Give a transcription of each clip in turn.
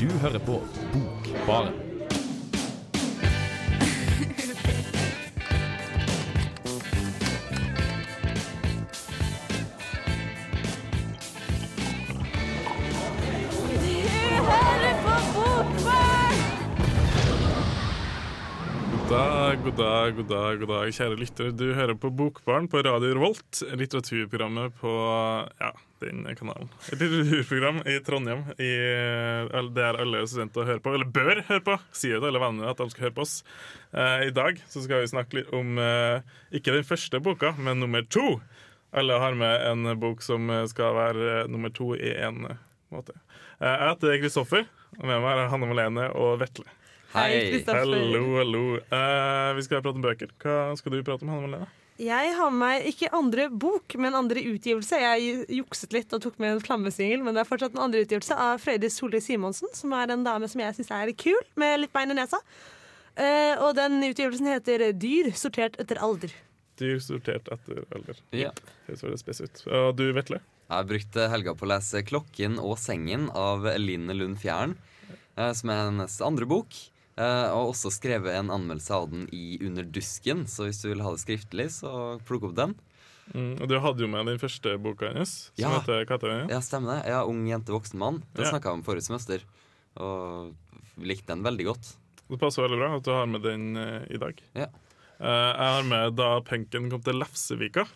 Du hører på Bokbaren. God dag, god dag, god dag, god dag, kjære lyttere. Du hører på Bokbarn på Radio Revolt, litteraturprogrammet på ja, den kanalen. Et litteraturprogram i Trondheim i, all- der alle studenter hører på, eller bør høre på. Sier til alle vennene at de skal høre på oss. Eh, I dag så skal vi snakke litt om eh, ikke den første boka, men nummer to. Alle har med en bok som eh, skal være eh, nummer to i én måte. Eh, jeg heter Kristoffer, og med meg er Hanne Malene og Vetle. Hei, Kristoffer. Hallo, hallo. Eh, vi skal prate om bøker. Hva skal du prate om, Hanne Malene? Jeg har med meg ikke andre bok, men andre utgivelse. Jeg jukset litt og tok med en flammesingel, men det er fortsatt en andre utgivelse av Frøydis Solli Simonsen, som er en dame som jeg syns er kul, med litt bein i nesa. Eh, og den utgivelsen heter Dyr sortert etter alder. Dyr sortert etter alder. Ja. Det det spes ut. Og du, Vetle? Jeg brukte helga på å lese 'Klokken og sengen' av Eline Lund Fjæren, eh, som er hennes andre bok. Eh, Og også skrevet en anmeldelse av den i Under dusken, så hvis du vil ha det skriftlig, så plukk opp den. Mm, og du hadde jo med den første boka hennes, som Ja. heter Katarina. Ja, stemmer det. Ja, 'Ung jente, voksen mann'. Den Ja. snakka jeg om forrige semester, og likte den veldig godt. Det passer veldig bra at du har med den uh, i dag. Ja. Uh, jeg har med da penken kom til Lefsevika.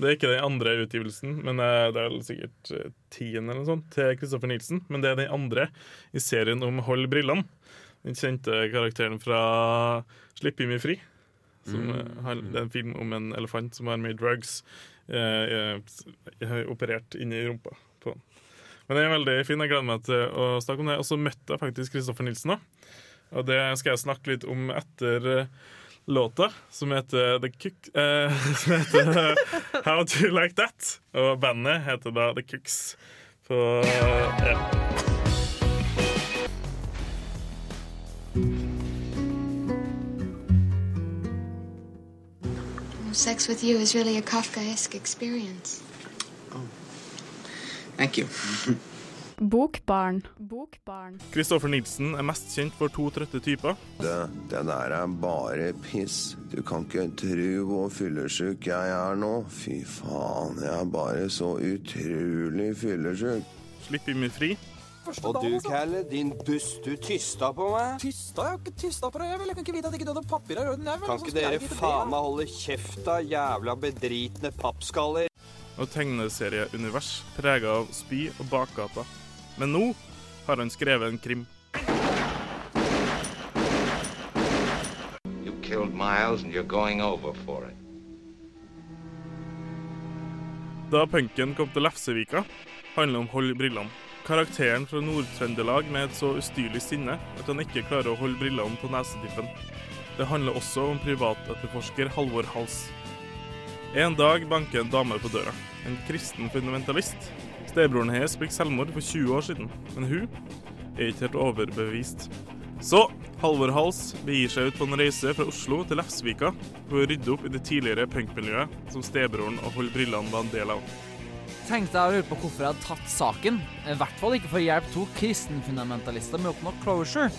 Det er ikke den andre utgivelsen, men det er sikkert tiende eller noe sånt til Kristoffer Nilsen. Men det er den andre i serien om Hold brillene. Den kjente karakteren fra Slipp meg fri. Som, Mm. eh, har, det er en film om en elefant som har mye drugs eh, eh, operert inni rumpa på den. Men den er veldig fin. Jeg gleder meg til å snakke om det. Og så møtte jeg faktisk Kristoffer Nilsen òg. Og det skal jeg snakke litt om etter eh, låta, som heter The Cook eh, Som heter eh, How Do You Like That? Og bandet heter da The Cooks. På ja. Sex with you is really a Kafkaesque experience. Thank you. Bokbarn. Bokbarn. Kristoffer Nilsen er mest kjent for to trøtte typer. Det, det der er bare piss. Du kan ikke tro hvor fyllesyk jeg er nå. Fy faen, jeg er bare så utrolig fyllesyk. Slipp Jimmy fri. Og du, Calle, din buss, du tysta på meg. Tysta? Jeg har ikke tysta på deg. Jeg vil- jeg kan ikke vite at ikke du hadde papir i orden. Kan ikke dere faen meg holde kjeft, da, jævla bedritne pappskaller? og tegneserieunivers prega av spy og bakgata. Men nå har han skrevet en krim. You killed Miles and you're going over for it. Da punken kom til Lefsevika, handler om Hold brillene. Karakteren fra Nord-Trøndelag med et så ustyrlig sinne at han ikke klarer å holde brillene på nesetippen. Det handler også om privatetterforsker Halvor Hals. En dag banker en dame på døra. En kristen fundamentalist. Stebroren hennes begikk selvmord for 20 år siden, men hun er ikke helt overbevist. Så Halvor Hals begir seg ut på en reise fra Oslo til Lefsvika for å rydde opp i det tidligere punkmiljøet som stebroren og Hold brillene var en del av. tenkte jeg å lure på hvorfor jeg hadde tatt saken. I hvert fall ikke for å hjelpe to kristenfundamentalister med å oppnå closure.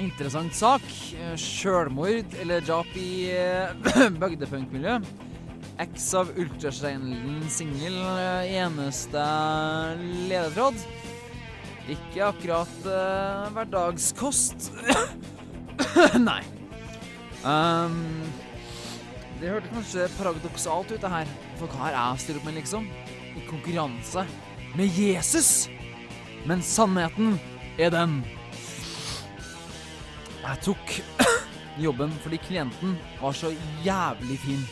Interessant sak. Eh, Sjølmord eller drap i eh, bygdepunkmiljø. X av ultraskjellen singel, eh, eneste ledetråd. Ikke akkurat uh, hverdagskost. Nei. Um, det hørtes kanskje paradoksalt ut, det her. For hva er jeg stiller opp med, liksom? I konkurranse med Jesus! Men sannheten er den. Jeg tok jobben fordi klienten var så jævlig fin.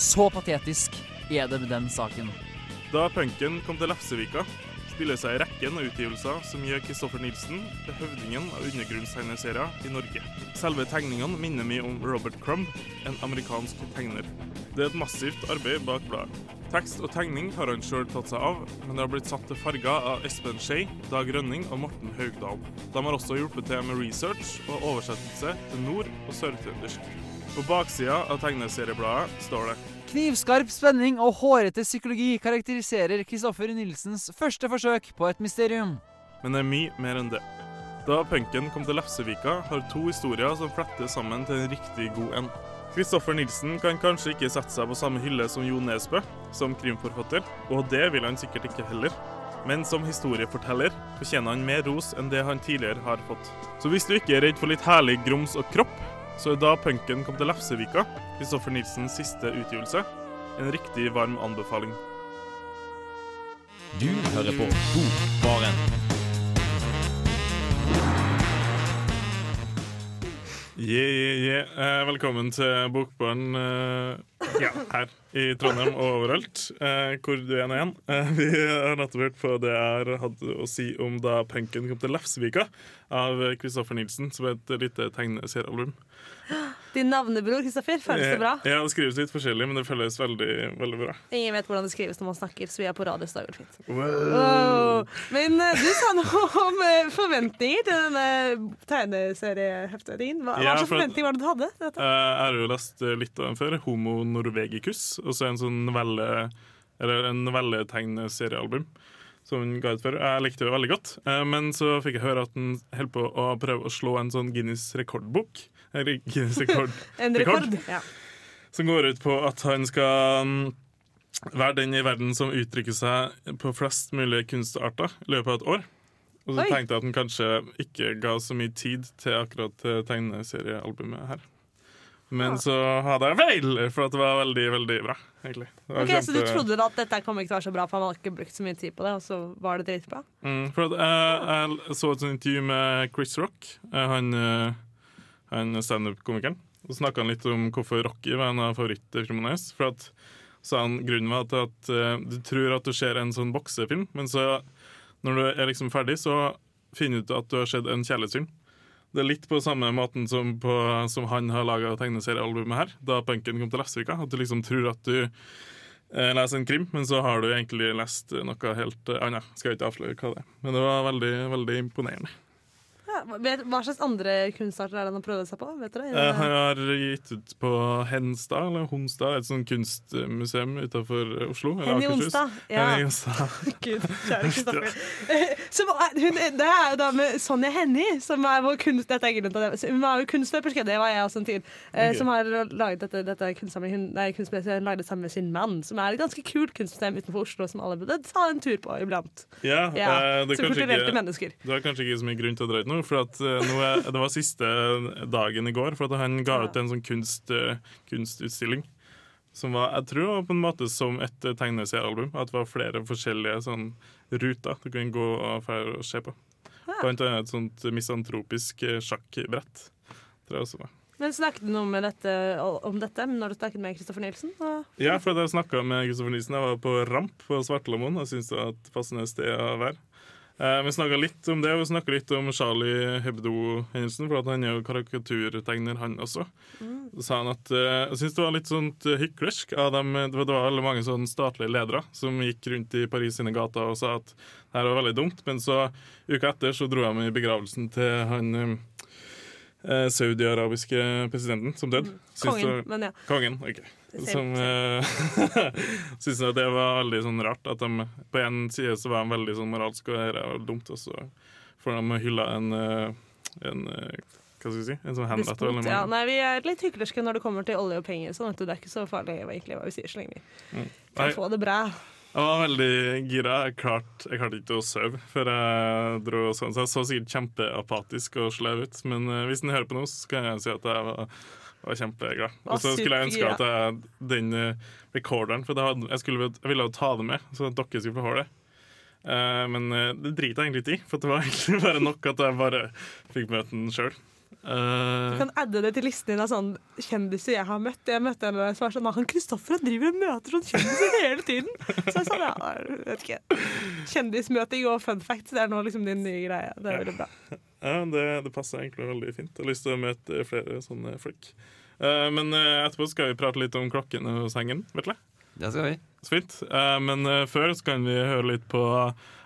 Så patetisk er det med den saken. Da punken kom til Lefsevika, spiller seg i rekken av utgivelser som gjør Kristoffer Nilsen til høvdingen av undergrunnstegneserier i Norge. Selve tegningene minner mye om Robert Crumb, en amerikansk tegner. Det er et massivt arbeid bak bladet. Tekst og tegning har han sjøl tatt seg av, men det har blitt satt til farger av Espen Skei, Dag Rønning og Morten Haugdal. De har også hjulpet til med research og oversettelse til nord- og sørtrøndersk. På baksida av tegneseriebladet står det Knivskarp spenning og hårete psykologi karakteriserer Kristoffer Nilsens første forsøk på et mysterium. men det er mye mer enn det. Da punken kom til Lefsevika, har to historier som fletter sammen til en riktig god en. Kristoffer Nilsen kan kanskje ikke sette seg på samme hylle som Jo Nesbø, som krimforfatter, og det vil han sikkert ikke heller. Men som historieforteller fortjener han mer ros enn det han tidligere har fått. Så hvis du ikke er redd for litt herlig grums og kropp, så er da punken kom til Lefsevika, Kristoffer Nilsens siste utgivelse, en riktig varm anbefaling. Du hører på Bokbaren. Yeah, yeah, yeah. Eh, velkommen til Bokbaren eh, ja, her i Trondheim og overalt, eh, hvor du er nå igjen. Vi har nettopp hørt på det jeg hadde å si om da punken kom til Lefsvika av Kristoffer Nilsen, som er et lite tegneseriealbum. Din navnebror Kristoffer, føles det bra? Ja, det skrives litt forskjellig, men det føles veldig, veldig bra. Ingen vet hvordan det skrives når man snakker, så vi er på radio, så det går fint. Wow. Wow. Men eh, du sa noe om eh, forventninger til denne tegneserieheftet din. Hva, Ja, slags forventninger var det du hadde? dette? Eh, Jeg har jo lest litt av den før. 'Homo norvegicus', og så en sånn novelle Eller en novelletegneseriealbum som hun ga ut før. Jeg likte det veldig godt, eh, men så fikk jeg høre at han holdt på å prøve å slå en sånn Guinness rekordbok. Guinness rekord, En rekord. Ja. Som går ut på at han skal mm, være den i verden som uttrykker seg på flest mulig kunstarter i løpet av et år. Og så Oi. tenkte jeg at han kanskje ikke ga så mye tid til akkurat eh, tegneseriealbumet her. Men så hadde jeg feil, for det var veldig, veldig bra. egentlig. Ok, kjempe... Så du trodde da at dette kom ikke til å være så bra, for han hadde ikke brukt så mye tid på det, og så var det dritbra? Mm, for at jeg, jeg så et sånt intervju med Chris Rock, eh, han, eh, han standup-komikeren. Og snakka han litt om hvorfor Rocky var en av favorittfilmene hans. For at sa han grunnen var at, at uh, du tror at du ser en sånn boksefilm, men så når du er liksom ferdig, så finner du ut at du har sett en kjærlighetsfilm. Det er litt på samme måten som, på, som han har laga tegneseriealbumet her, da punken kom til Lesvika. At du liksom tror at du eh, leser en krim, men så har du egentlig lest noe helt eh, annet. Skal jeg ikke avsløre hva det er. Men det var veldig, veldig imponerende. Ja, hva slags andre kunstarter er det han har prøvd seg på? Vet dere? Eh, han har gitt ut på Henstad, eller Honstad, et sånt kunstmuseum utenfor Oslo. eller Henny. Onsdag, ja. Henny Onsdag. Gud, kjære Kristoffer. Er- det er jo da med Sonja Hennie, som er vår kunst... Dette er grunnen til det. Hun var jo kunstnerperske, det var jeg også en tid. Okay. Som har laget dette, dette. Kunstmuseet hun lagde sammen med sin mann, som er et ganske kult kunstmuseum utenfor Oslo, som alle burde ta en tur på iblant. Ja, Ja, eh, det er som ikke- mennesker. Du har kanskje ikke så mye grunn til å dra ut nå, for at, eh, er, det var siste dagen i går. For han ga ut en sånn kunst, eh, kunstutstilling. Som var, jeg tror var på en måte som et eh, tegneseriealbum. At det var flere forskjellige sånn, ruter du kunne gå og, og se på. Ja. Blant annet et sånt misantropisk eh, sjakkbrett. Tror jeg også var. Men snakket du noe med dette, om dette når du snakket med Kristoffer Nielsen? Ja, for jeg snakka med Kristoffer Nielsen. Jeg var på Ramp på Svartlamoen. Jeg syntes det var et passende sted å være. Eh, vi snakka litt om det, og vi snakka litt om Charlie Hebdo-hendelsen, for han er jo karikaturtegner, han også. Så sa han at eh, jeg syns det var litt sånt eh, hyklersk av dem. Det var, veldig mange sånn statlige ledere som gikk rundt i Paris sine gater og sa at det her var veldig dumt, men så uka etter så dro de i begravelsen til han eh, eh, saudiarabiske presidenten som døde. Kongen, du, men ja. Kongen, ok. Som eh, syntes det var veldig sånn rart. At de på en side så var de veldig sånn moralsk og dette er dumt, og så får de hylla en, eh, en eh, Hva skal vi si? En sånn henrett. Despot, eller noe. ja. Nei, vi er litt hyklerske når det kommer til olje og penger. Sånn at det er ikke så farlig egentlig hva vi sier, så lenge vi Mm. kan få det bra. Jeg var veldig gira. Jeg klarte, jeg klarte ikke å sove før jeg dro. og Sånn. Så jeg så sikkert kjempeapatisk og sløv ut. Men eh, hvis den hører på nå, så kan jeg si at jeg var, var kjempeglad. Og så skulle jeg ønske at jeg, den uh, recorderen For det hadde, jeg, skulle, jeg ville ta det med, så dere skulle få høre det. Eh, men eh, det driter jeg egentlig ikke i, for det var egentlig bare nok at jeg bare fikk møte den sjøl. Du kan adde det til listen din av sånn kjendiser jeg har møtt. Jeg møtte en som var sånn Han Kristoffer han driver og møter sånne kjendiser hele tiden. Så jeg sa ja, vet ikke. Kjendismøting og fun facts, det er nå liksom din nye greie. Det er veldig bra. Ja, det, det passer egentlig veldig fint. Jeg har lyst til å møte flere sånne folk. Eh, men eh, etterpå skal vi prate litt om klokken og sengen, Vetle. Det skal vi. Fint. Eh, men eh, før så kan vi høre litt på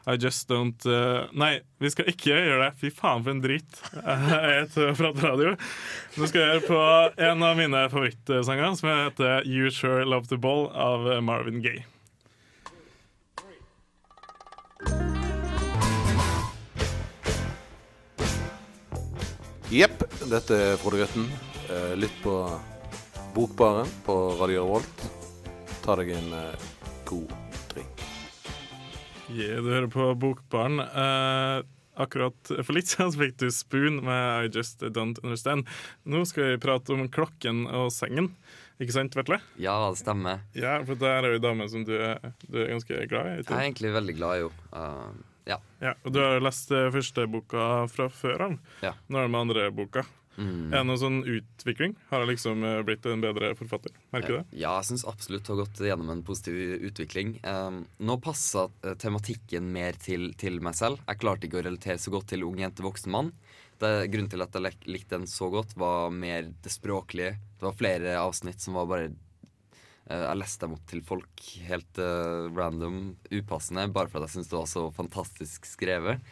I Just Don't eh, Nei, vi skal ikke gjøre det. Fy faen, for en drit jeg heter til radio. Nå skal jeg høre på en av mine favorittsanger, som heter You Sure Love The Ball av eh, Marvin Gaye. Jepp, dette er Frode Grøtten. Eh, Lytt på Bokbaren på Radio Revolt. Ta deg en eh, god drink. Yeah, du hører på Bokbaren. Eh, akkurat for litt siden fikk du Spoon med I Just Don't Understand. Nå skal vi prate om klokken og sengen. Ikke sant, Vetle? Ja, det stemmer. Ja, for der er jo ei dame som du er, du er ganske glad i. Jeg er egentlig veldig glad i henne. Uh, ja. ja. Og du har lest eh, første boka fra før av. Ja. Nå er det med andre boka. Mm. Noen sånn utvikling? Har jeg liksom eh, blitt en bedre forfatter? Merker du det? Ja, jeg syns absolutt det har gått gjennom en positiv utvikling. Um, nå passa uh, tematikken mer til, til, meg selv. Jeg klarte ikke å relatere så godt til ung jente, voksen mann. Det, grunnen til at jeg likte den så godt, var mer det språklige. Det var flere avsnitt som var bare uh, Jeg leste dem opp til folk helt uh, random, upassende, bare fordi jeg syntes det var så fantastisk skrevet.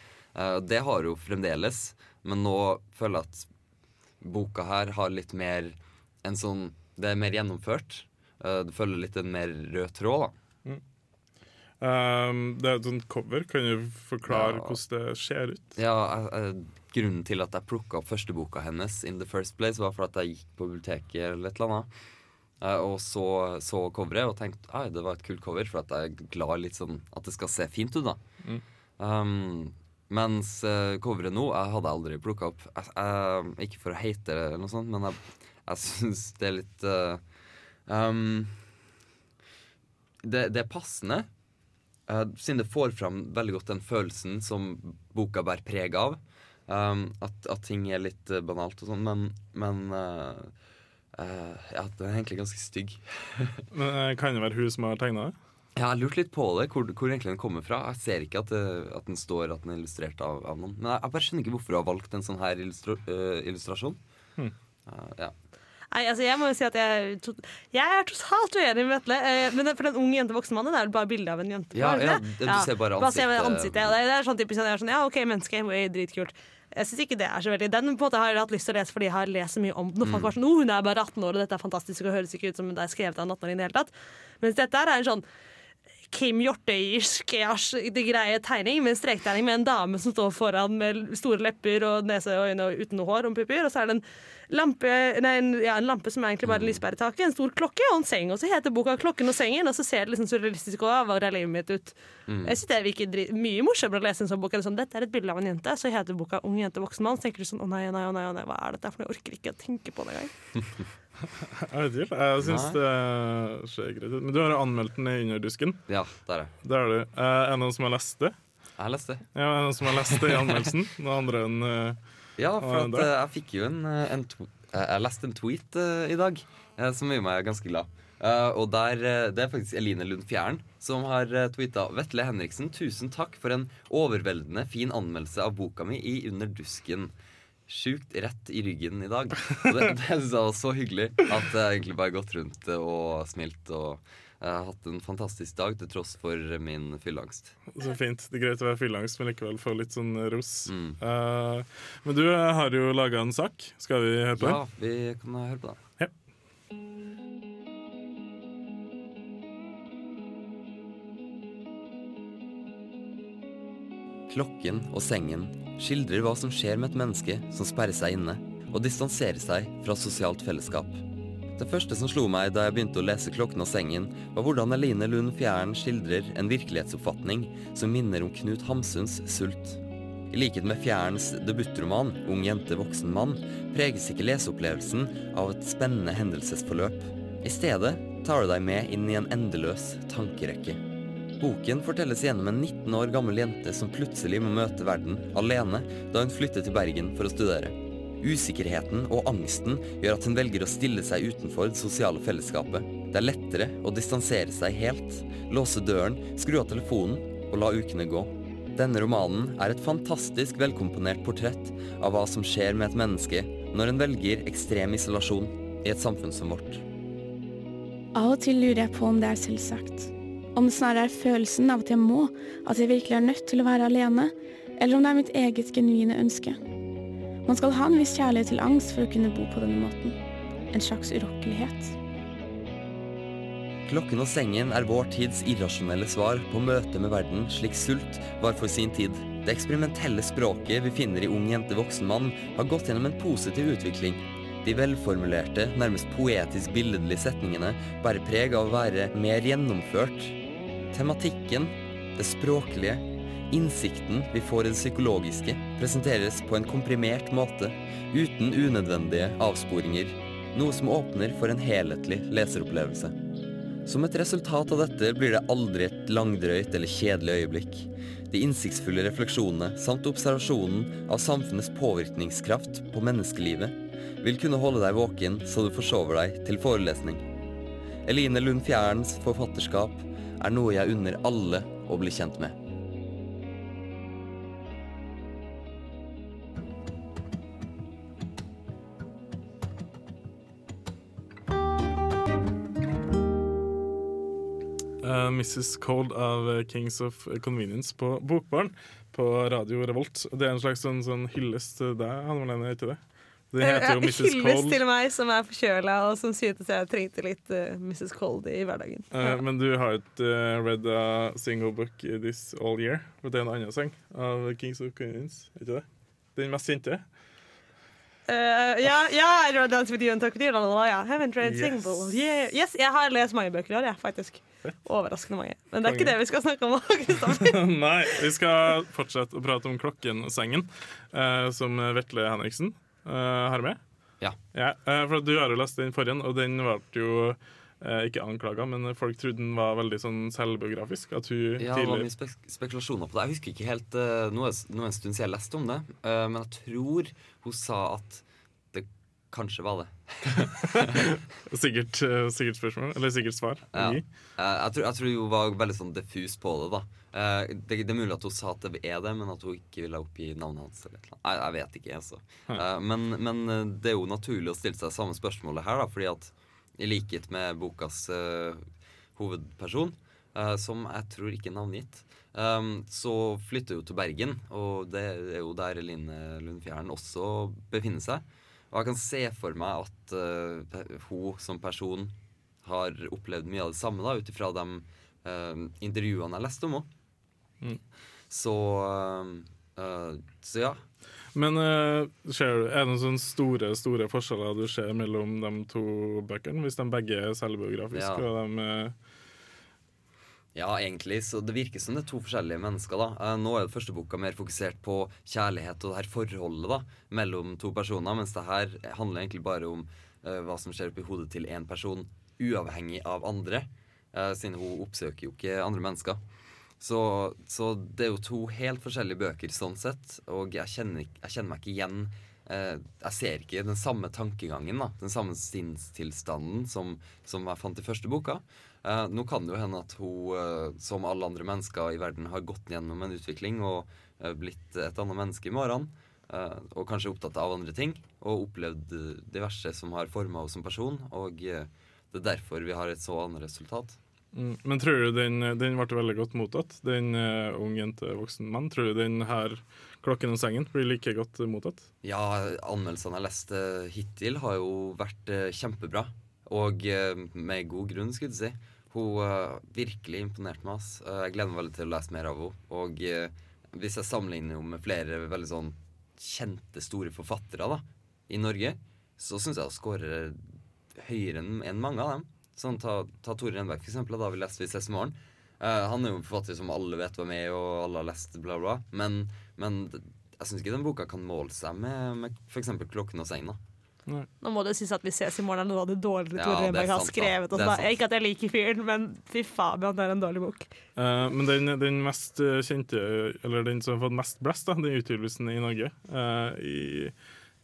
det har hun fremdeles, men nå føler jeg at boka her har litt mer en sånn Det er mer gjennomført. Uh, det følger litt en mer rød tråd, da. Mm. Um, det er et sånt cover. Kan du forklare ja. hvordan det ser ut? Ja, uh, Grunnen til at jeg plukka opp første boka hennes, In the First Place, var for at jeg gikk på biblioteket eller et eller annet. Uh, og så, så coveret og tenkte at det var et kult cover, for at jeg er glad litt sånn at det skal se fint ut. da mm. um, mens uh, coveret nå jeg hadde aldri plukka opp. Jeg, jeg, ikke for å hate det, eller noe sånt, men jeg, jeg syns det er litt uh, um, det, det, er passende, uh, siden det får fram veldig godt den følelsen som boka bærer preg av. Um, at, at, ting er litt banalt og sånn, men, men ja, den er egentlig ganske stygg. men Kan det være hun som har tegna det? Jeg har lurt litt på det, hvor, hvor egentlig den kommer fra. Jeg ser ikke at, det, at den står at den er illustrert av, av, noen. Men jeg, jeg, bare skjønner ikke hvorfor du har valgt en sånn her illustra, uh, illustrasjon. Hmm. Uh, ja. Nei, altså Jeg må jo si at jeg, jeg er totalt uenig med Vetle. Eh, men for den unge jente voksen mannen det er vel bare bilde av en jente. Ja, ja, du ser bare ansiktet. Bare ser ansiktet Ja, det, er sånn typisk sånn, sånn, Ja, OK, menneske, dritkult. Jeg synes ikke det er så veldig Den på en måte har jeg hatt lyst til å lese fordi jeg har lest så mye om den. Og folk Mm. var sånn, oh, hun er bare 18 år, og dette er fantastisk, og høres ikke ut som det er skrevet av en 18-åring i det hele tatt. Mens dette er en sånn Kim Hjortøyersk greie tegning med en strektegning med en dame som står foran med store lepper og nese og øyne og uten hår og pupper. Og så er det en lampe, nei, en, ja, en lampe som er egentlig bare lyspære i taket, en stor klokke og en seng. Og så heter boka 'Klokken og sengen', og så ser det liksom surrealistisk og hva er livet mitt ut. Mm. Jeg synes det virker mye morsommere å lese en sånn bok. Sånn, dette er et bilde av en jente, så heter boka 'Ung jente, voksen mann'. Så tenker du sånn 'Å nei, å nei, å nei, å nei, hva er dette for noe?' Jeg orker ikke å tenke på det engang. Jeg vet ikke. Jeg syns det ser greit ut. Men du har anmeldt den i Underdusken. Ja, der er Det er du. Eh, er det noen som har lest det? Jeg har lest det. Ja, er det noen som har lest det i anmeldelsen? Noen andre enn uh, Ja, for at, uh, jeg fikk jo en, en Jeg leste en tweet uh, i dag uh, som gjorde meg ganske glad. og der, Det er faktisk Eline Lund Fjæren som har uh, tweeta Vetle Henriksen, tusen takk for en overveldende fin anmeldelse av boka mi i Under dusken. Sjukt rett i ryggen i dag. Og det, det synes jeg var så hyggelig at jeg egentlig bare gått rundt og smilt. Og jeg har hatt en fantastisk dag til tross for min fylleangst. Så fint. Det er greit å være fylleangst, men likevel få litt sånn ros. Mm. Uh, men du har jo laga en sak. Skal vi høre på den? Ja, vi kan høre på den. Klokken og sengen skildrer hva som skjer med et menneske som sperrer seg inne og distanserer seg fra sosialt fellesskap. Det første som slo meg da jeg begynte å lese Klokken og sengen, var hvordan Eline Lund Fjæren skildrer en virkelighetsoppfatning som minner om Knut Hamsuns Sult. I likhet med Fjærens debutroman Ung jente, voksen mann preges ikke leseopplevelsen av et spennende hendelsesforløp. I stedet tar det deg med inn i en endeløs tankerekke. Boken fortelles gjennom en 19 år gammel jente som plutselig må møte verden alene da hun flytter til Bergen for å studere. Usikkerheten og angsten gjør at hun velger å stille seg utenfor det sosiale fellesskapet. Det er lettere å distansere seg helt, låse døren, skru av telefonen og la ukene gå. Denne romanen er et fantastisk velkomponert portrett av hva som skjer med et menneske når en velger ekstrem isolasjon i et samfunn som vårt. Av og til lurer jeg på om det er selvsagt. Om det snarere er følelsen av at jeg må, at jeg virkelig er nødt til å være alene, eller om det er mitt eget genuine ønske. Man skal ha en viss kjærlighet til angst for å kunne bo på denne måten. En slags urokkelighet. Klokken og sengen er vår tids irrasjonelle svar på møtet med verden slik sult var for sin tid. Det eksperimentelle språket vi finner i Ung jente voksen mann, har gått gjennom en positiv utvikling. De velformulerte, nærmest poetisk billedlige setningene bærer preg av å være mer gjennomført. Tematikken, det språklige, innsikten vi får i det psykologiske, presenteres på en komprimert måte, uten unødvendige avsporinger, noe som åpner for en helhetlig leseropplevelse. Som et resultat av dette blir det aldri et langdrøyt eller kjedelig øyeblikk. De innsiktsfulle refleksjonene samt observasjonen av samfunnets påvirkningskraft på menneskelivet vil kunne holde deg våken så du forsover deg til forelesning. Eline Lund Fjærens forfatterskap er noe jeg unner alle å bli kjent med. Eh, Mrs. Cold av Kings of Convenience på Bokbarn på Radio Revolt. Det er en slags sånn, sånn hyllest til deg, Hanne Marlene, ikke det? Det heter jo Mrs. Cold. Hyllest til meg som er forkjøla, og som syntes jeg trengte litt uh, Mrs. Cold i hverdagen. Eh, men du har ikke uh, read a single book this all year? For det er en annen sang av Kings of Queens, ikke det? Den mest kjente? Eh, ja, ja, I wrote Dance with you and talk with you. la, la, la. Haven't read Yes. single. Yeah. Yes, jeg har lest mange bøker i år, jeg, faktisk. Overraskende mange. Men det er ikke det vi skal snakke om. Nei, vi skal fortsette å prate om Klokkensengen, uh, eh, som Vetle Henriksen eh, har med. Ja. eh, for du har jo lest den forrige, og den ble jo eh, ikke anklaga, men folk trodde den var veldig sånn selvbiografisk. At hun Ja, det var mye spek spekulasjoner på det. Jeg husker ikke helt uh, noe, det en stund siden jeg leste om det, uh, men jeg tror hun sa at det kanskje var det. Sikkert, uh, sikkert spørsmål, eller sikkert svar. Ja. Eh, jeg, tror, jeg tror hun var veldig sånn diffus på det. da Eh, det, det er mulig at hun sa at det er det, men at hun ikke ville oppgi navnet hans. Eller eller jeg, jeg vet ikke. altså Uh, men, men eh, det er jo naturlig å stille seg samme spørsmålet her, da fordi at i likhet med bokas uh, hovedperson, som jeg tror ikke er navngitt, um, så flytter hun til Bergen, og det er jo der Eline Lundfjæren også befinner seg. Og jeg kan se for meg at hun som person har opplevd mye av det samme, da, ut ifra de intervjuene jeg leste om henne. Mm. Så eh, eh, Så ja. Men uh, ser du, er det noen sånne store store forskjeller du ser mellom de to bøkene, hvis de begge er selvbiografiske? Ja. og de, eh, Ja, egentlig. Så det virker som det er to forskjellige mennesker. da. Nå er det første boka mer fokusert på kjærlighet og det her forholdet da, mellom to personer, mens det her handler egentlig bare om uh, hva som skjer oppi hodet til én person, uavhengig av andre. Uh, siden hun oppsøker jo ikke andre mennesker. Så, så det er jo to helt forskjellige bøker sånn sett, og jeg kjenner, jeg kjenner meg ikke igjen eh, Jeg ser ikke den samme tankegangen, da, den samme sinnstilstanden som, som jeg fant i første boka. Eh, nå kan det jo hende at hun, eh, som alle andre mennesker i verden, har gått gjennom en utvikling og eh, blitt et annet menneske i morgen. eh, og kanskje opptatt av andre ting, og opplevd diverse som har forma henne som person. Og det er derfor vi har et så annet resultat. Mm. Men tror du den, den ble veldig godt mottatt, den uh, ung jente voksen mann? Tror du den her 'Klokken om sengen' blir like godt mottatt? Ja, anmeldelsene jeg leste hittil, har jo vært uh, kjempebra. Og uh, med god grunn, skulle jeg si. Hun uh, virkelig imponerte meg. ass. Jeg gleder meg veldig til å lese mer av henne. Og hvis jeg sammenligner henne med flere veldig sånn kjente, store forfattere da, i Norge, så syns jeg hun scorer høyere enn mange av dem. Sånn, ta, ta Tore Renberg, for eksempel, da vi leste Vi ses i morgen. Uh, han er jo en forfatter som alle vet var med, og alle har lest, bla, bla. Men, men jeg syns ikke den boka kan måle seg med, med f.eks. 'Klokken og senga'. Nå må det sies at Vi ses i morgen er noe av det dårligere Tore er Renberg har skrevet. og sånn. Ikke at jeg liker fyren, men fy faen, det er en dårlig bok. Uh, men den, den mest eh, kjente, eller den som har fått mest blest, da, den utgivelsen i Norge uh, i,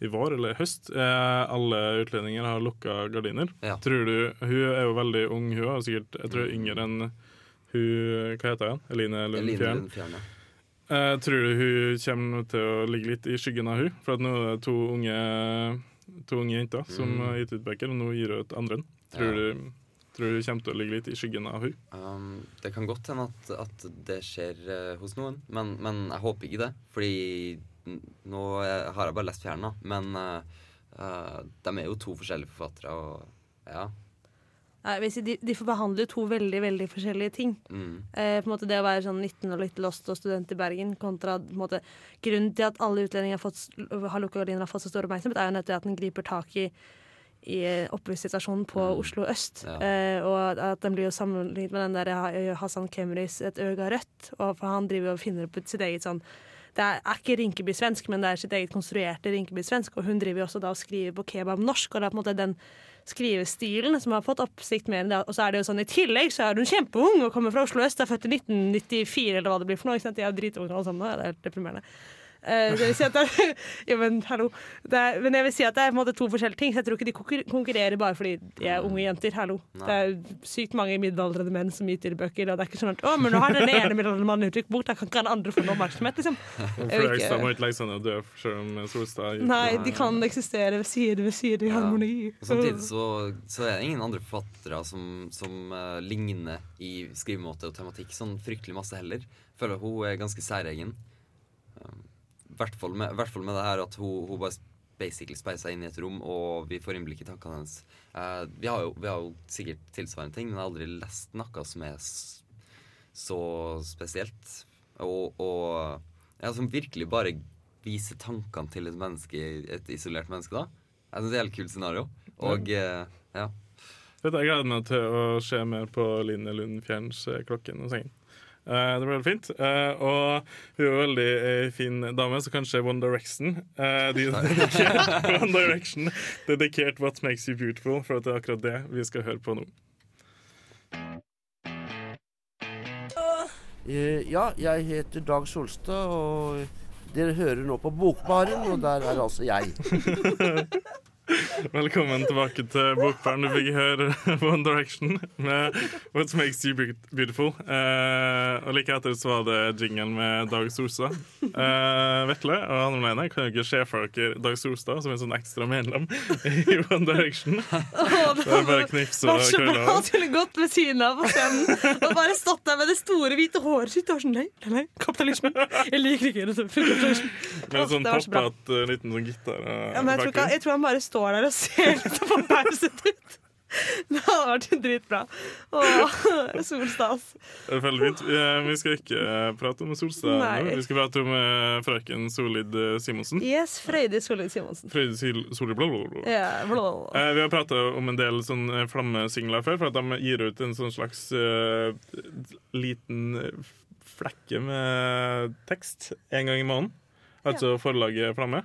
i vår eller høst, eh, 'Alle utlendinger har lukka gardiner'. Ja. Tror du, Hun er jo veldig ung, hun er sikkert jeg tror yngre enn hun Hva heter hun? Eline Lund ja. Eh, tror du hun kommer til å ligge litt i skyggen av hun? For nå er det to unge, to unge jenter som Mm. har gitt ut bøker, og nå gir hun ut andre. Tror, Ja. du, tror du kommer til å ligge litt i skyggen av hun? Um, det kan godt hende at, at det skjer uh, hos noen, men, men jeg håper ikke det. Fordi nå eh, har jeg bare lest Fjern, da. Men eh, de er jo to forskjellige forfattere, og ja. De, de får behandle to veldig veldig forskjellige ting. Mm. Eh, på en måte Det å være sånn 19 og litt lost og student i Bergen kontra på en måte, Grunnen til at alle utlendinger har, fått, har lukket gardiner har fått så stor oppmerksomhet, er jo nettopp at den griper tak i i oppvekssituasjonen på Oslo øst. Ja. Eh, og at den blir jo sammenlignet med den der Hassan Kemris 'Et øga rødt'. Og for han driver og finner opp sitt eget sånn Det er, ikke Rinkeby-svensk, men det er sitt eget konstruerte Rinkeby-svensk. Og hun driver jo også da og skriver på kebab-norsk, og det er på en måte den skrivestilen som har fått oppsikt mer enn det. Og så er det jo sånn i tillegg så er hun kjempeung og kommer fra Oslo øst, er født i 1994 eller hva det blir for noe. Ikke sant? De er dritunge alle sammen, det er helt deprimerende. Eh, jeg vil si at det ja, men hallo. Det er, men jeg vil si at det er på en måte to forskjellige ting. Så jeg tror ikke de konkurrerer bare fordi de er unge jenter. Hallo. Nei. Det er sykt mange middelaldrende menn som utgir bøker, og det er ikke sånn at å, men nå har den ene middelaldrende mannen uttrykt bok, da kan ikke den andre få noe oppmerksomhet, liksom. Jeg vil Fløgstad ikke- må ikke legge seg ned og selv om Solstad Nei, de kan eksistere ved side ved side i harmoni. Og samtidig så, så er det ingen andre forfattere som, som uh, ligner i skrivemåte og tematikk sånn fryktelig masse heller. Føler hun er ganske særegen. Um, hvert fall med, hvert fall med det her at hun, hun bare basically speisa inn i et rom, og vi får innblikk i tankene hennes. Uh, vi, har jo, vi har jo sikkert tilsvarende ting, men jeg har aldri lest noe som er så spesielt. Og, og ja, som virkelig bare viser tankene til et menneske, et isolert menneske, da. Jeg syns det er et helt kult scenario. Og uh, ja. Du, Jeg gleder meg til å se mer på Line Lund Fjerns eh, 'Klokken og sengen'. Eh, det ble veldig fint. Eh, og hun er veldig eh, fin dame, så kanskje One Direction eh, de One Direction dedikert 'What Makes You Beautiful', for at det er akkurat det vi skal høre på nå. Eh, ja, jeg heter Dag Solstad, og dere hører nå på Bokbaren, og der er altså jeg. Velkommen tilbake til Bokbaren. Du fikk høre One Direction med 'What Makes You Beautiful'. Eh, og like etter så var det jingle med Dag Solstad. Eh, Vetle og Anne Mleine, kan jo ikke se for dere Dag Solstad som en sånn ekstra medlem i One Direction. Det er bare knips og var bra krølle av. gått ved siden av på scenen og bare stått der med det store, hvite håret sitt og var sånn Nei, nei, nei, kapitalismen. Jeg liker ikke det. Med en sånn var poppete uh, liten sånn gitar. Ja, men jeg, tror ikke, jeg tror han bare står der og ser litt forbauset ut. Det hadde vært dritbra. Åh, Solstas. Det er veldig fint. Vi, eh, skal ikke eh, prate om Solstad nå. Vi skal prate om eh, frøken Solid Simonsen. Yes, Frøydis Solid Simonsen. Frøyde Sil- Solid blå Ja, blå Eh, vi har prata om en del sånn flammesingler før, for at de gir ut en sånn slags uh, liten flekke med tekst en gang i måneden. Altså forlaget Flamme.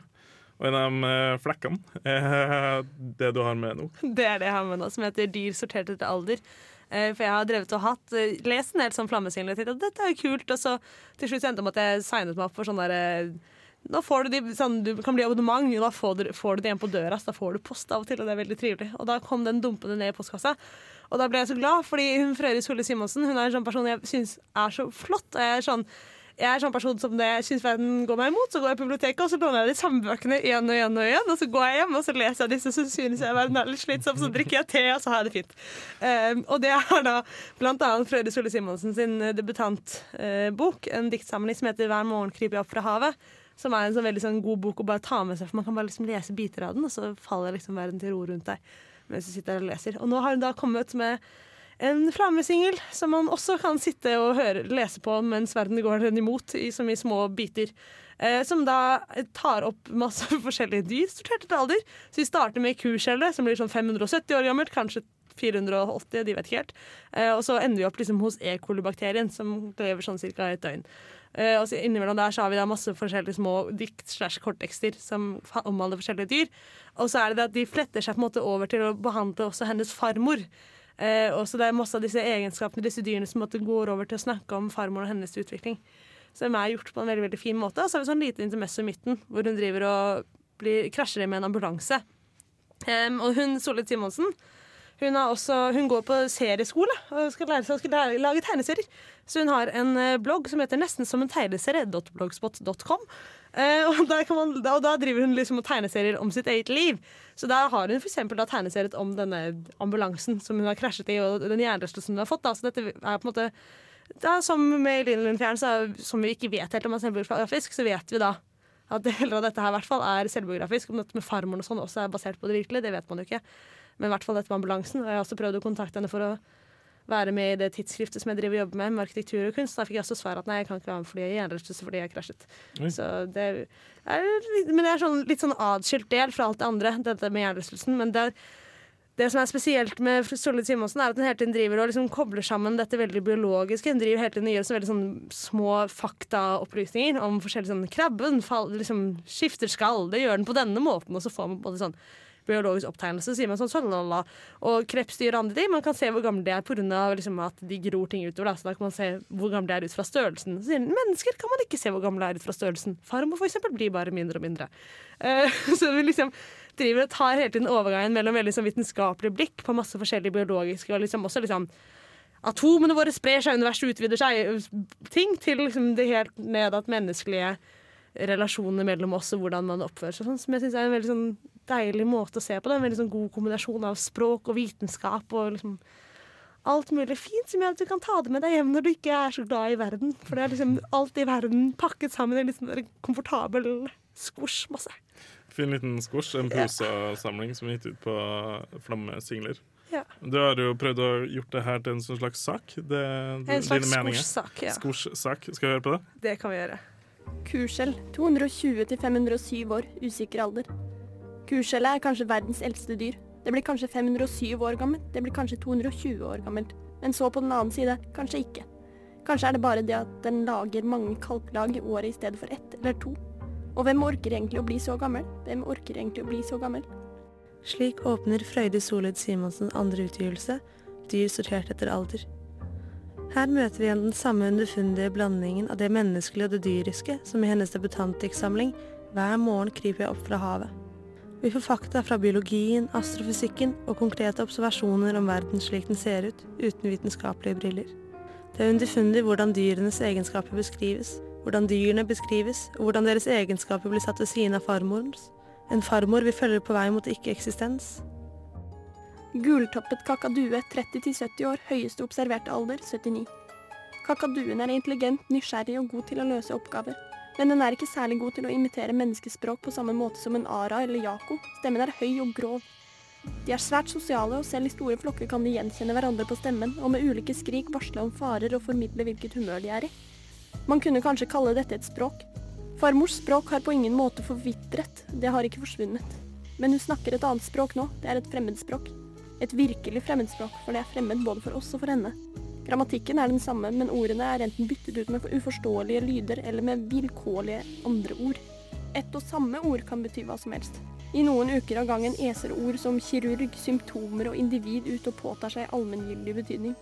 Og en av de eh, flekkene er det du har med nå. Det er det jeg har med nå, som heter Dyr sortert etter alder. Eh, For jeg har drevet og hatt eh, lest en del sånn flammesingler og dette er jo kult. Og så til slutt endte det med at jeg signet meg opp for sånn der eh, Nå får du de, sånn, du kan bli abonnement, og da får du, får du det igjen på døra. Så da får du post av og til, og det er veldig trivelig. Og da kom den dumpende ned i postkassa. Og da ble jeg så glad, fordi hun Frøyri Solli Simonsen hun er en sånn person jeg syns er så flott. Og jeg er sånn jeg er sånn person som det syns verden går meg imot. Så går jeg på biblioteket og så låner jeg de samme bøkene igjen og igjen. Og igjen Og så går jeg hjem og så leser jeg disse, så synes jeg verden er litt slitsom. Så drikker jeg te, og så har jeg det fint. Um, og det er da blant annet Frøyde Solle Simonsen sin eh, debutantbok. en diktsamling som heter 'Hver morgen kryper jeg opp fra havet'. Som er en sånn veldig sånn god bok å bare ta med seg, for man kan bare liksom lese biter av den, og så faller liksom verden til ro rundt deg mens du sitter og leser. Og nå har hun da kommet med en flammesingel som man også kan sitte og høre, lese på mens verden går den imot, i så mye små biter. Eh, som da tar opp masse forskjellige dyr, sortert etter alder. Så vi starter med kuskjellet, som blir sånn 570 år gammelt, kanskje 480, de vet ikke helt. Eh, og så ender vi opp liksom hos E. coli-bakterien, som lever sånn ca. et døgn. Eh, og så Innimellom der så har vi da masse forskjellige små dikt slash korttekster som omhandler forskjellige dyr. Og så er det det at de fletter seg på en måte over til å behandle også hennes farmor. Eh, og så det er masse av disse egenskapene disse dyrene som går over til å snakke om farmoren og hennes utvikling. Som er gjort på en veldig veldig fin måte. Og så har vi sånn lite intermesso i midten, hvor hun driver og blir, krasjer med en ambulanse. Um, og hun Solid Simonsen hun, også, hun går på serieskole og skal lære seg å lage tegneserier. Så hun har en eh, blogg som heter nesten som en tegneserie.blogspot.com. Eh, og, kan man, da, og da driver hun liksom og tegneserier om sitt eget liv. Så da har hun for da tegneseriet om denne ambulansen som hun har krasjet i, og den hjernerystelsen hun har fått. Da. Så dette er på en måte er Som med Linn Lundfjern, er- som vi ikke vet helt om er selvbiografisk, så vet vi da at deler av dette her i hvert fall er selvbiografisk. Om dette med farmoren og sånn også er basert på det virkelige, det vet man jo ikke. Men i hvert fall dette med ambulansen. Og jeg har også prøvd å kontakte henne for å være med i det tidsskriftet som jeg driver og jobber med, med arkitektur og kunst. Da fikk jeg også svar at nei, jeg kan ikke være med fordi jeg er hjernerystelse fordi jeg krasjet. Oi. Så det er, men det er sånn, litt sånn atskilt del fra alt det andre, dette med hjernerystelsen. Men det, er, det som er spesielt med Solid Simonsen, er at hun hele tiden driver og liksom kobler sammen dette veldig biologiske. Hun driver hele tiden og gjør så veldig sånn små faktaopplysninger om forskjellige sånn Krabben fall, liksom, skifter skall, det gjør den på denne måten, og så får man både sånn biologisk opptegnelse, sier man sånn sånn Og krepsdyr og andre ting, man kan se hvor gamle de er pga. Liksom at de gror ting utover. Da. Så da kan man se hvor gamle de er ut fra størrelsen. Så sier mennesker kan man ikke se hvor gamle de er ut fra størrelsen. Farmor for eksempel blir bare mindre og mindre. Uh, så vi liksom driver og tar hele tiden overgangen mellom veldig sånn vitenskapelig blikk på masse forskjellige biologiske og liksom også liksom Atomene våre sprer seg, universet utvider seg, ting, til liksom det helt ned at menneskelige relasjoner mellom oss og hvordan man oppfører seg, sånn, som jeg syns er en veldig sånn deilig måte å se på det. En veldig sånn god kombinasjon av språk og vitenskap og liksom alt mulig fint som gjør at du kan ta det med deg hjem når du ikke er så glad i verden. For det er liksom alt i verden pakket sammen i en sånn komfortabel skvosj-masse. Fin liten skosj, en prosasamling som er gitt ut på Flammesingler. Ja. Du har jo prøvd å gjort det her til en sånn slags sak. Det, En slags skorssak. ja. Skosjsak. Skal vi høre på det? Det kan vi gjøre. Kuskjell. 220 til 507 år. Usikker alder. Kuskjellet er kanskje verdens eldste dyr. Det blir kanskje 507 år gammelt. Det blir kanskje 220 år gammelt. Men så på den annen side, kanskje ikke. Kanskje er det bare det at den lager mange kalklag i året i stedet for ett eller to. Og hvem orker egentlig å bli så gammel? Hvem orker egentlig å bli så gammel? Slik åpner Frøyde Solid Simonsens andre utgivelse, Dyr sortert etter alder. Her møter vi igjen den samme underfundige blandingen av det menneskelige og det dyriske som i hennes debutantdiktsamling Hver morgen kryper jeg opp fra havet. Vi får fakta fra biologien, astrofysikken og konkrete observasjoner om verden slik den ser ut, uten vitenskapelige briller. Det er underfundig hvordan dyrenes egenskaper beskrives, hvordan dyrene beskrives, og hvordan deres egenskaper blir satt ved siden av farmorens. En farmor vi følger på vei mot ikke-eksistens. Gultoppet kakadue 30-70 år, høyeste observerte alder 79. Kakaduen er intelligent, nysgjerrig og god til å løse oppgaver. Men den er ikke særlig god til å imitere menneskespråk på samme måte som en ara eller jako. Stemmen er høy og grov. De er svært sosiale, og selv i store flokker kan de gjenkjenne hverandre på stemmen, og med ulike skrik varsle om farer og formidle hvilket humør de er i. Man kunne kanskje kalle dette et språk. Farmors språk har på ingen måte forvitret, det har ikke forsvunnet. Men hun snakker et annet språk nå, det er et fremmedspråk. Et virkelig fremmedspråk, for det er fremmed både for oss og for henne. Grammatikken er den samme, men ordene er enten byttet ut med uforståelige lyder eller med vilkårlige andre ord. Ett og samme ord kan bety hva som helst. I noen uker av gangen eser ord som kirurg, symptomer og individ ut og påtar seg allmenngyldig betydning.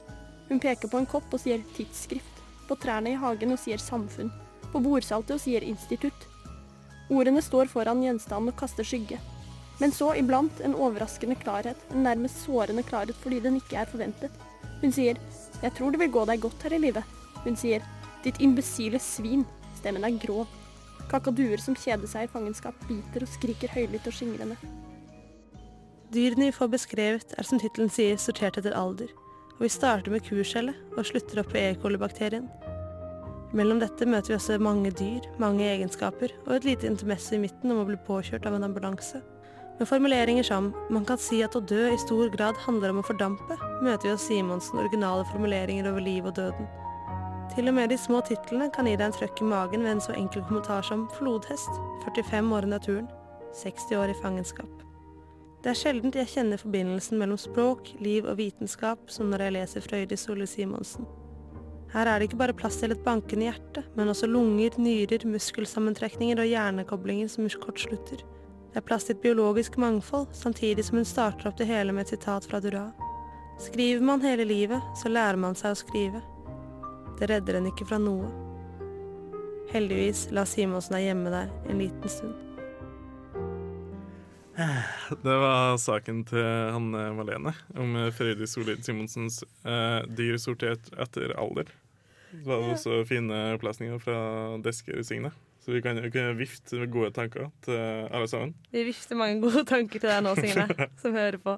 Hun peker på en kopp og sier tidsskrift, på trærne i hagen og sier samfunn, på bordsaltet og sier institutt. Ordene står foran gjenstanden og kaster skygge. Men så iblant en overraskende klarhet, en nærmest sårende klarhet fordi den ikke er forventet. Hun sier 'Jeg tror det vil gå deg godt her i livet'. Hun sier 'Ditt imbesile svin'. Stemmen er grov. Kakaduer som kjeder seg i fangenskap, biter og skriker høylytt og skingrende. Dyrene vi får beskrevet, er som tittelen sier, sortert etter alder. Og vi starter med kurskjellet og slutter opp på E. coli-bakterien. Mellom dette møter vi også mange dyr, mange egenskaper og et lite intermesse i midten om å bli påkjørt av en ambulanse. Med formuleringer som 'man kan si at å dø i stor grad handler om å fordampe', møter vi hos Simonsen originale formuleringer over liv og døden. Til og med de små titlene kan gi deg en trøkk i magen ved en så enkel kommentar som 'flodhest', 45 år i naturen, 60 år i fangenskap. Det er sjelden jeg kjenner forbindelsen mellom språk, liv og vitenskap som når jeg leser Frøydis Solli Simonsen. Her er det ikke bare plass til et bankende hjerte, men også lunger, nyrer, muskelsammentrekninger og hjernekoblinger som kortslutter. Det er plass til et biologisk mangfold, samtidig som hun starter opp det hele med et sitat fra Dura. Skriver man hele livet, så lærer man seg å skrive. Det redder en ikke fra noe. Heldigvis la Simonsen deg hjemme der en liten stund. Det var saken til Hanne Malene om Fredrik Solid Simonsens eh, dyr sortert etter alder. Det var også fine opplesninger fra Desker Signe. Så vi kan, vi kan vifte med gode tanker til alle sammen. Vi vifter mange gode tanker til deg nå, Signe, som hører på.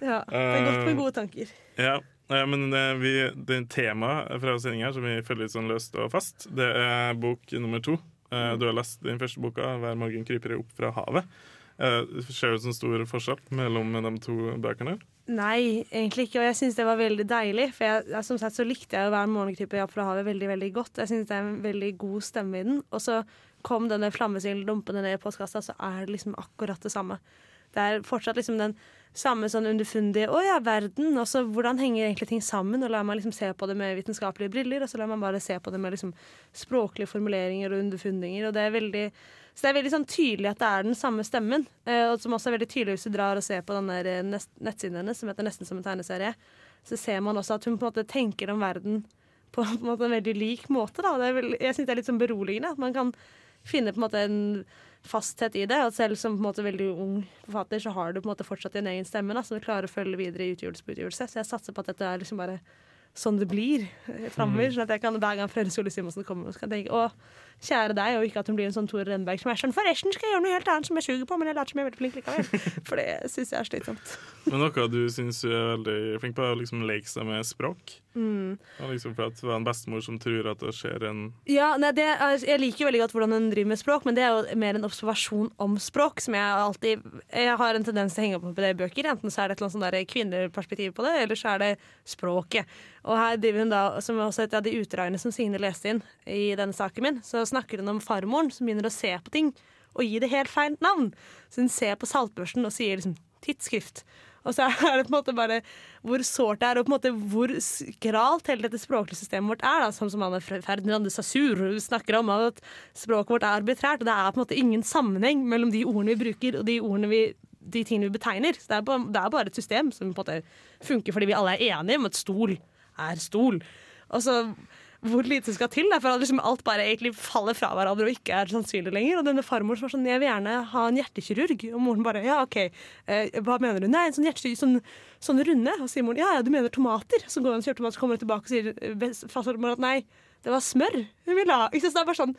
Ja, det er godt med gode tanker. Ja, ja, men eh, vi, det temaet fra sendinga som vi følger litt sånn løst og fast, det er bok nummer to. Eh, Du har lest den første boka, 'Hver morgen kryper jeg opp fra havet'. Eh, det du en stor forskjell mellom de to bøkene? Nei, egentlig ikke. Og jeg syns det var veldig deilig. For jeg, som sagt så likte jeg å være morgentype i Afrohavet veldig veldig godt. Jeg syns det er en veldig god stemme i den. Og så kom denne flammesilen dumpende ned i postkassa, så er det liksom akkurat det samme. Det er fortsatt liksom den samme sånn underfundige 'Å ja, verden'. Og så hvordan henger egentlig ting sammen? Og lar man liksom se på det med vitenskapelige briller, og så lar man bare se på det med liksom språklige formuleringer og underfundinger. Og det er veldig så det er veldig sånn tydelig at det er den samme stemmen. Eh, og som også er veldig tydelig hvis du drar og ser på den der eh, nettsiden hennes, som heter Nesten som en tegneserie. Så ser man også at hun på en måte tenker om verden på, på en, måte en veldig lik måte. Da. Det er vel, jeg syns det er litt sånn beroligende. At man kan finne på en måte en fasthet i det. Og selv som på en måte veldig ung forfatter, så har du på en måte fortsatt din egen stemme, da, som du klarer å følge videre i utgivelse på utgivelse. Så jeg satser på at dette er liksom bare sånn det blir eh, framover. Mm. Sånn at jeg kan hver gang Frøyre Solli Simonsen kommer, så kan jeg tenke å, kjære deg, og ikke at hun blir en sånn Tore Rennberg som er sånn Forresten skal jeg gjøre noe helt annet som jeg suger på, men jeg later som jeg er veldig flink likevel. For det syns jeg er slitsomt. Men noe du syns du er veldig flink på, er å liksom leke seg med språk. Mm. Og liksom for at det var en bestemor som tror at det skjer en Ja, nei, det, er- Jeg liker jo veldig godt hvordan hun driver med språk, men det er jo mer en observasjon om språk. Som jeg alltid Jeg har en tendens til å henge opp på det i bøker. Enten så er det et eller annet sånn kvinneperspektiv på det, eller så er det språket. Og her driver hun da, som er også et av de utdragene som Signe leste inn i denne saken min, så snakker hun om farmoren som begynner å se på ting og gi det helt feil navn. Så hun ser på saltbørsten og sier liksom tidsskrift. Og så er det på en måte bare hvor sårt det er, og på en måte hvor skralt hele dette språklige systemet vårt er. Da. Sånn som Anne Ferdinand de Saussure snakker om, at språket vårt er arbitrært. Og det er på en måte ingen sammenheng mellom de ordene vi bruker, og de vi de tingene vi betegner. Så det er, bare, det er bare et system som på en måte funker fordi vi alle er enige om at stol er stol. Og så hvor lite skal til for liksom alt bare egentlig faller fra hverandre og ikke er sannsynlig lenger. Og denne farmor som var sånn, jeg vil gjerne ha en hjertekirurg. Og moren bare, ja, OK, eh, hva mener du? Nei, en sånn hjertekirurg, sånn, sånn runde. Og sier moren, ja, ja, du mener tomater. Så går hun og kjøper tomater, så kommer hun tilbake og sier eh, at nei, det var smør hun ville ha. Ikke sant? Det er bare sånn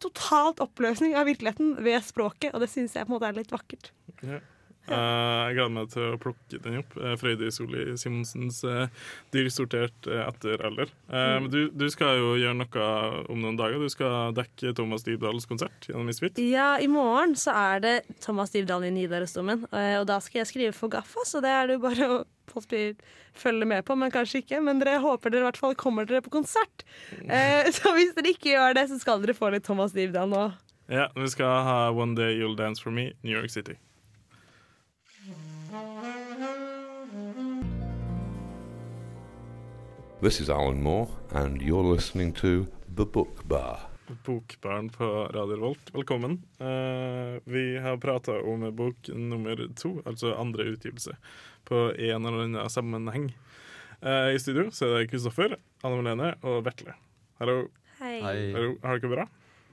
totalt oppløsning av virkeligheten ved språket, og det syns jeg på en måte er litt vakkert. Ja. Eh, jeg gleder meg til å plukke den opp. Uh, Frøydis Solli Simonsens dyr Dyrsortert eh, etter alder. Eh, Mm. Men du, du skal jo gjøre noe om noen dager. Du skal dekke Thomas Dybdahls konsert gjennom Misfit. Ja, i morgen så er det Thomas Dybdahl i Nidarosdomen, eh, og da skal jeg skrive for Gaffa, så det er det jo bare å følge med på, men kanskje ikke. Men dere håper dere i hvert fall kommer dere på konsert. Eh, så hvis dere ikke gjør det, så skal dere få litt Thomas Dybdahl nå. Ja, Vi skal ha One Day You'll Dance For Me, New York City. This is Alan Moore, and you're listening to The Book Bar. Bokbaren på Radio Volt, Velkommen. Uh, vi har prata om bok nummer to, altså andre utgivelse, på en eller annen sammenheng. Uh, I studio så er det Kristoffer, Anne Malene og Vetle. Hallo. Hei. Hallo. Har dere det bra?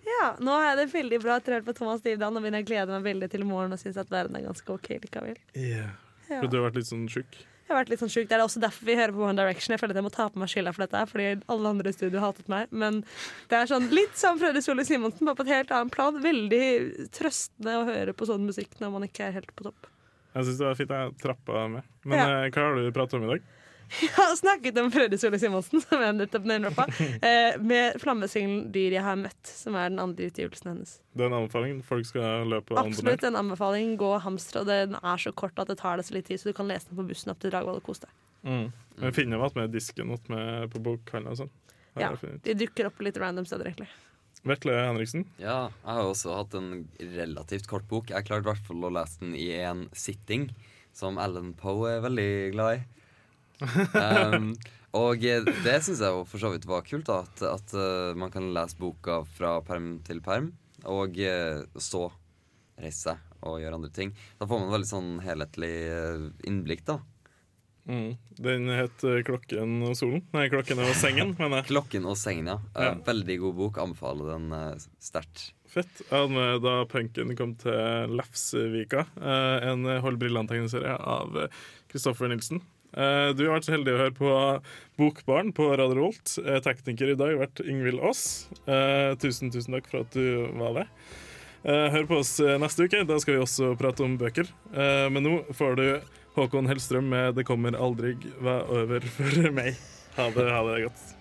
Ja, nå har jeg det veldig bra etter å ha hørt på Thomas Dybdahl. Nå begynner jeg å glede meg veldig til i morgen og synes at verden er ganske OK likevel. Ja. For du har vært litt sånn sjuk? Jeg har vært litt sånn sjuk. Det er også derfor vi hører på One Direction. Jeg føler at jeg må ta på meg skylda for dette, fordi alle andre i studio hatet meg. Men det er sånn litt som Fredrik Solli Simonsen, bare på et helt annet plan. Veldig trøstende å høre på sånn musikk når man ikke er helt på topp. Jeg syns det var fint jeg trappa med. Men Ja. eh, hva har du pratet om i dag? Jeg har snakket om Fredrik Solli Simonsen, som jeg nettopp name-droppa, eh, med flammesingelen 'Dyr jeg har møtt', som er den andre utgivelsen hennes. Det er en anbefaling. Folk skal løpe og Absolutt en anbefaling. Gå og hamstre, og den er så kort at det tar deg så litt tid, så du kan lese den på bussen opp til Dragvoll og kose deg. Mm. Men finner vi med disken med på bokhandelen og sånn. Ja. De dukker opp litt random steder, egentlig. Vetle Henriksen. Ja, jeg har også hatt en relativt kort bok. Jeg klarte i hvert fall å lese den i en sitting, som Ellen Poe er veldig glad i. Um, og det syns jeg jo for så vidt var kult, da, at, at uh, man kan lese boka fra perm til perm, og uh, så reise seg og gjøre andre ting. Da får man veldig sånn helhetlig eh, innblikk, da. Mm. Den het 'Klokken og solen'. Nei, 'Klokken og sengen', mener jeg. 'Klokken og sengen', ja. Ja. Veldig god bok. Anbefaler den sterkt. Fett. Med da punken kom til Lefsevika, en Hold brillene-tegneserie av Kristoffer Nilsen. Eh, Du har vært så heldig å høre på Bokbarn på Radio Revolt. Eh, Tekniker i dag har vært Ingvild Aas. Eh, Tusen, tusen takk for at du var. Eh, Hør på oss neste uke. Da skal vi også prate om bøker. Men nå får du Håkon Hellstrøm med 'Det kommer aldri over for meg'. Ha det, ha det godt.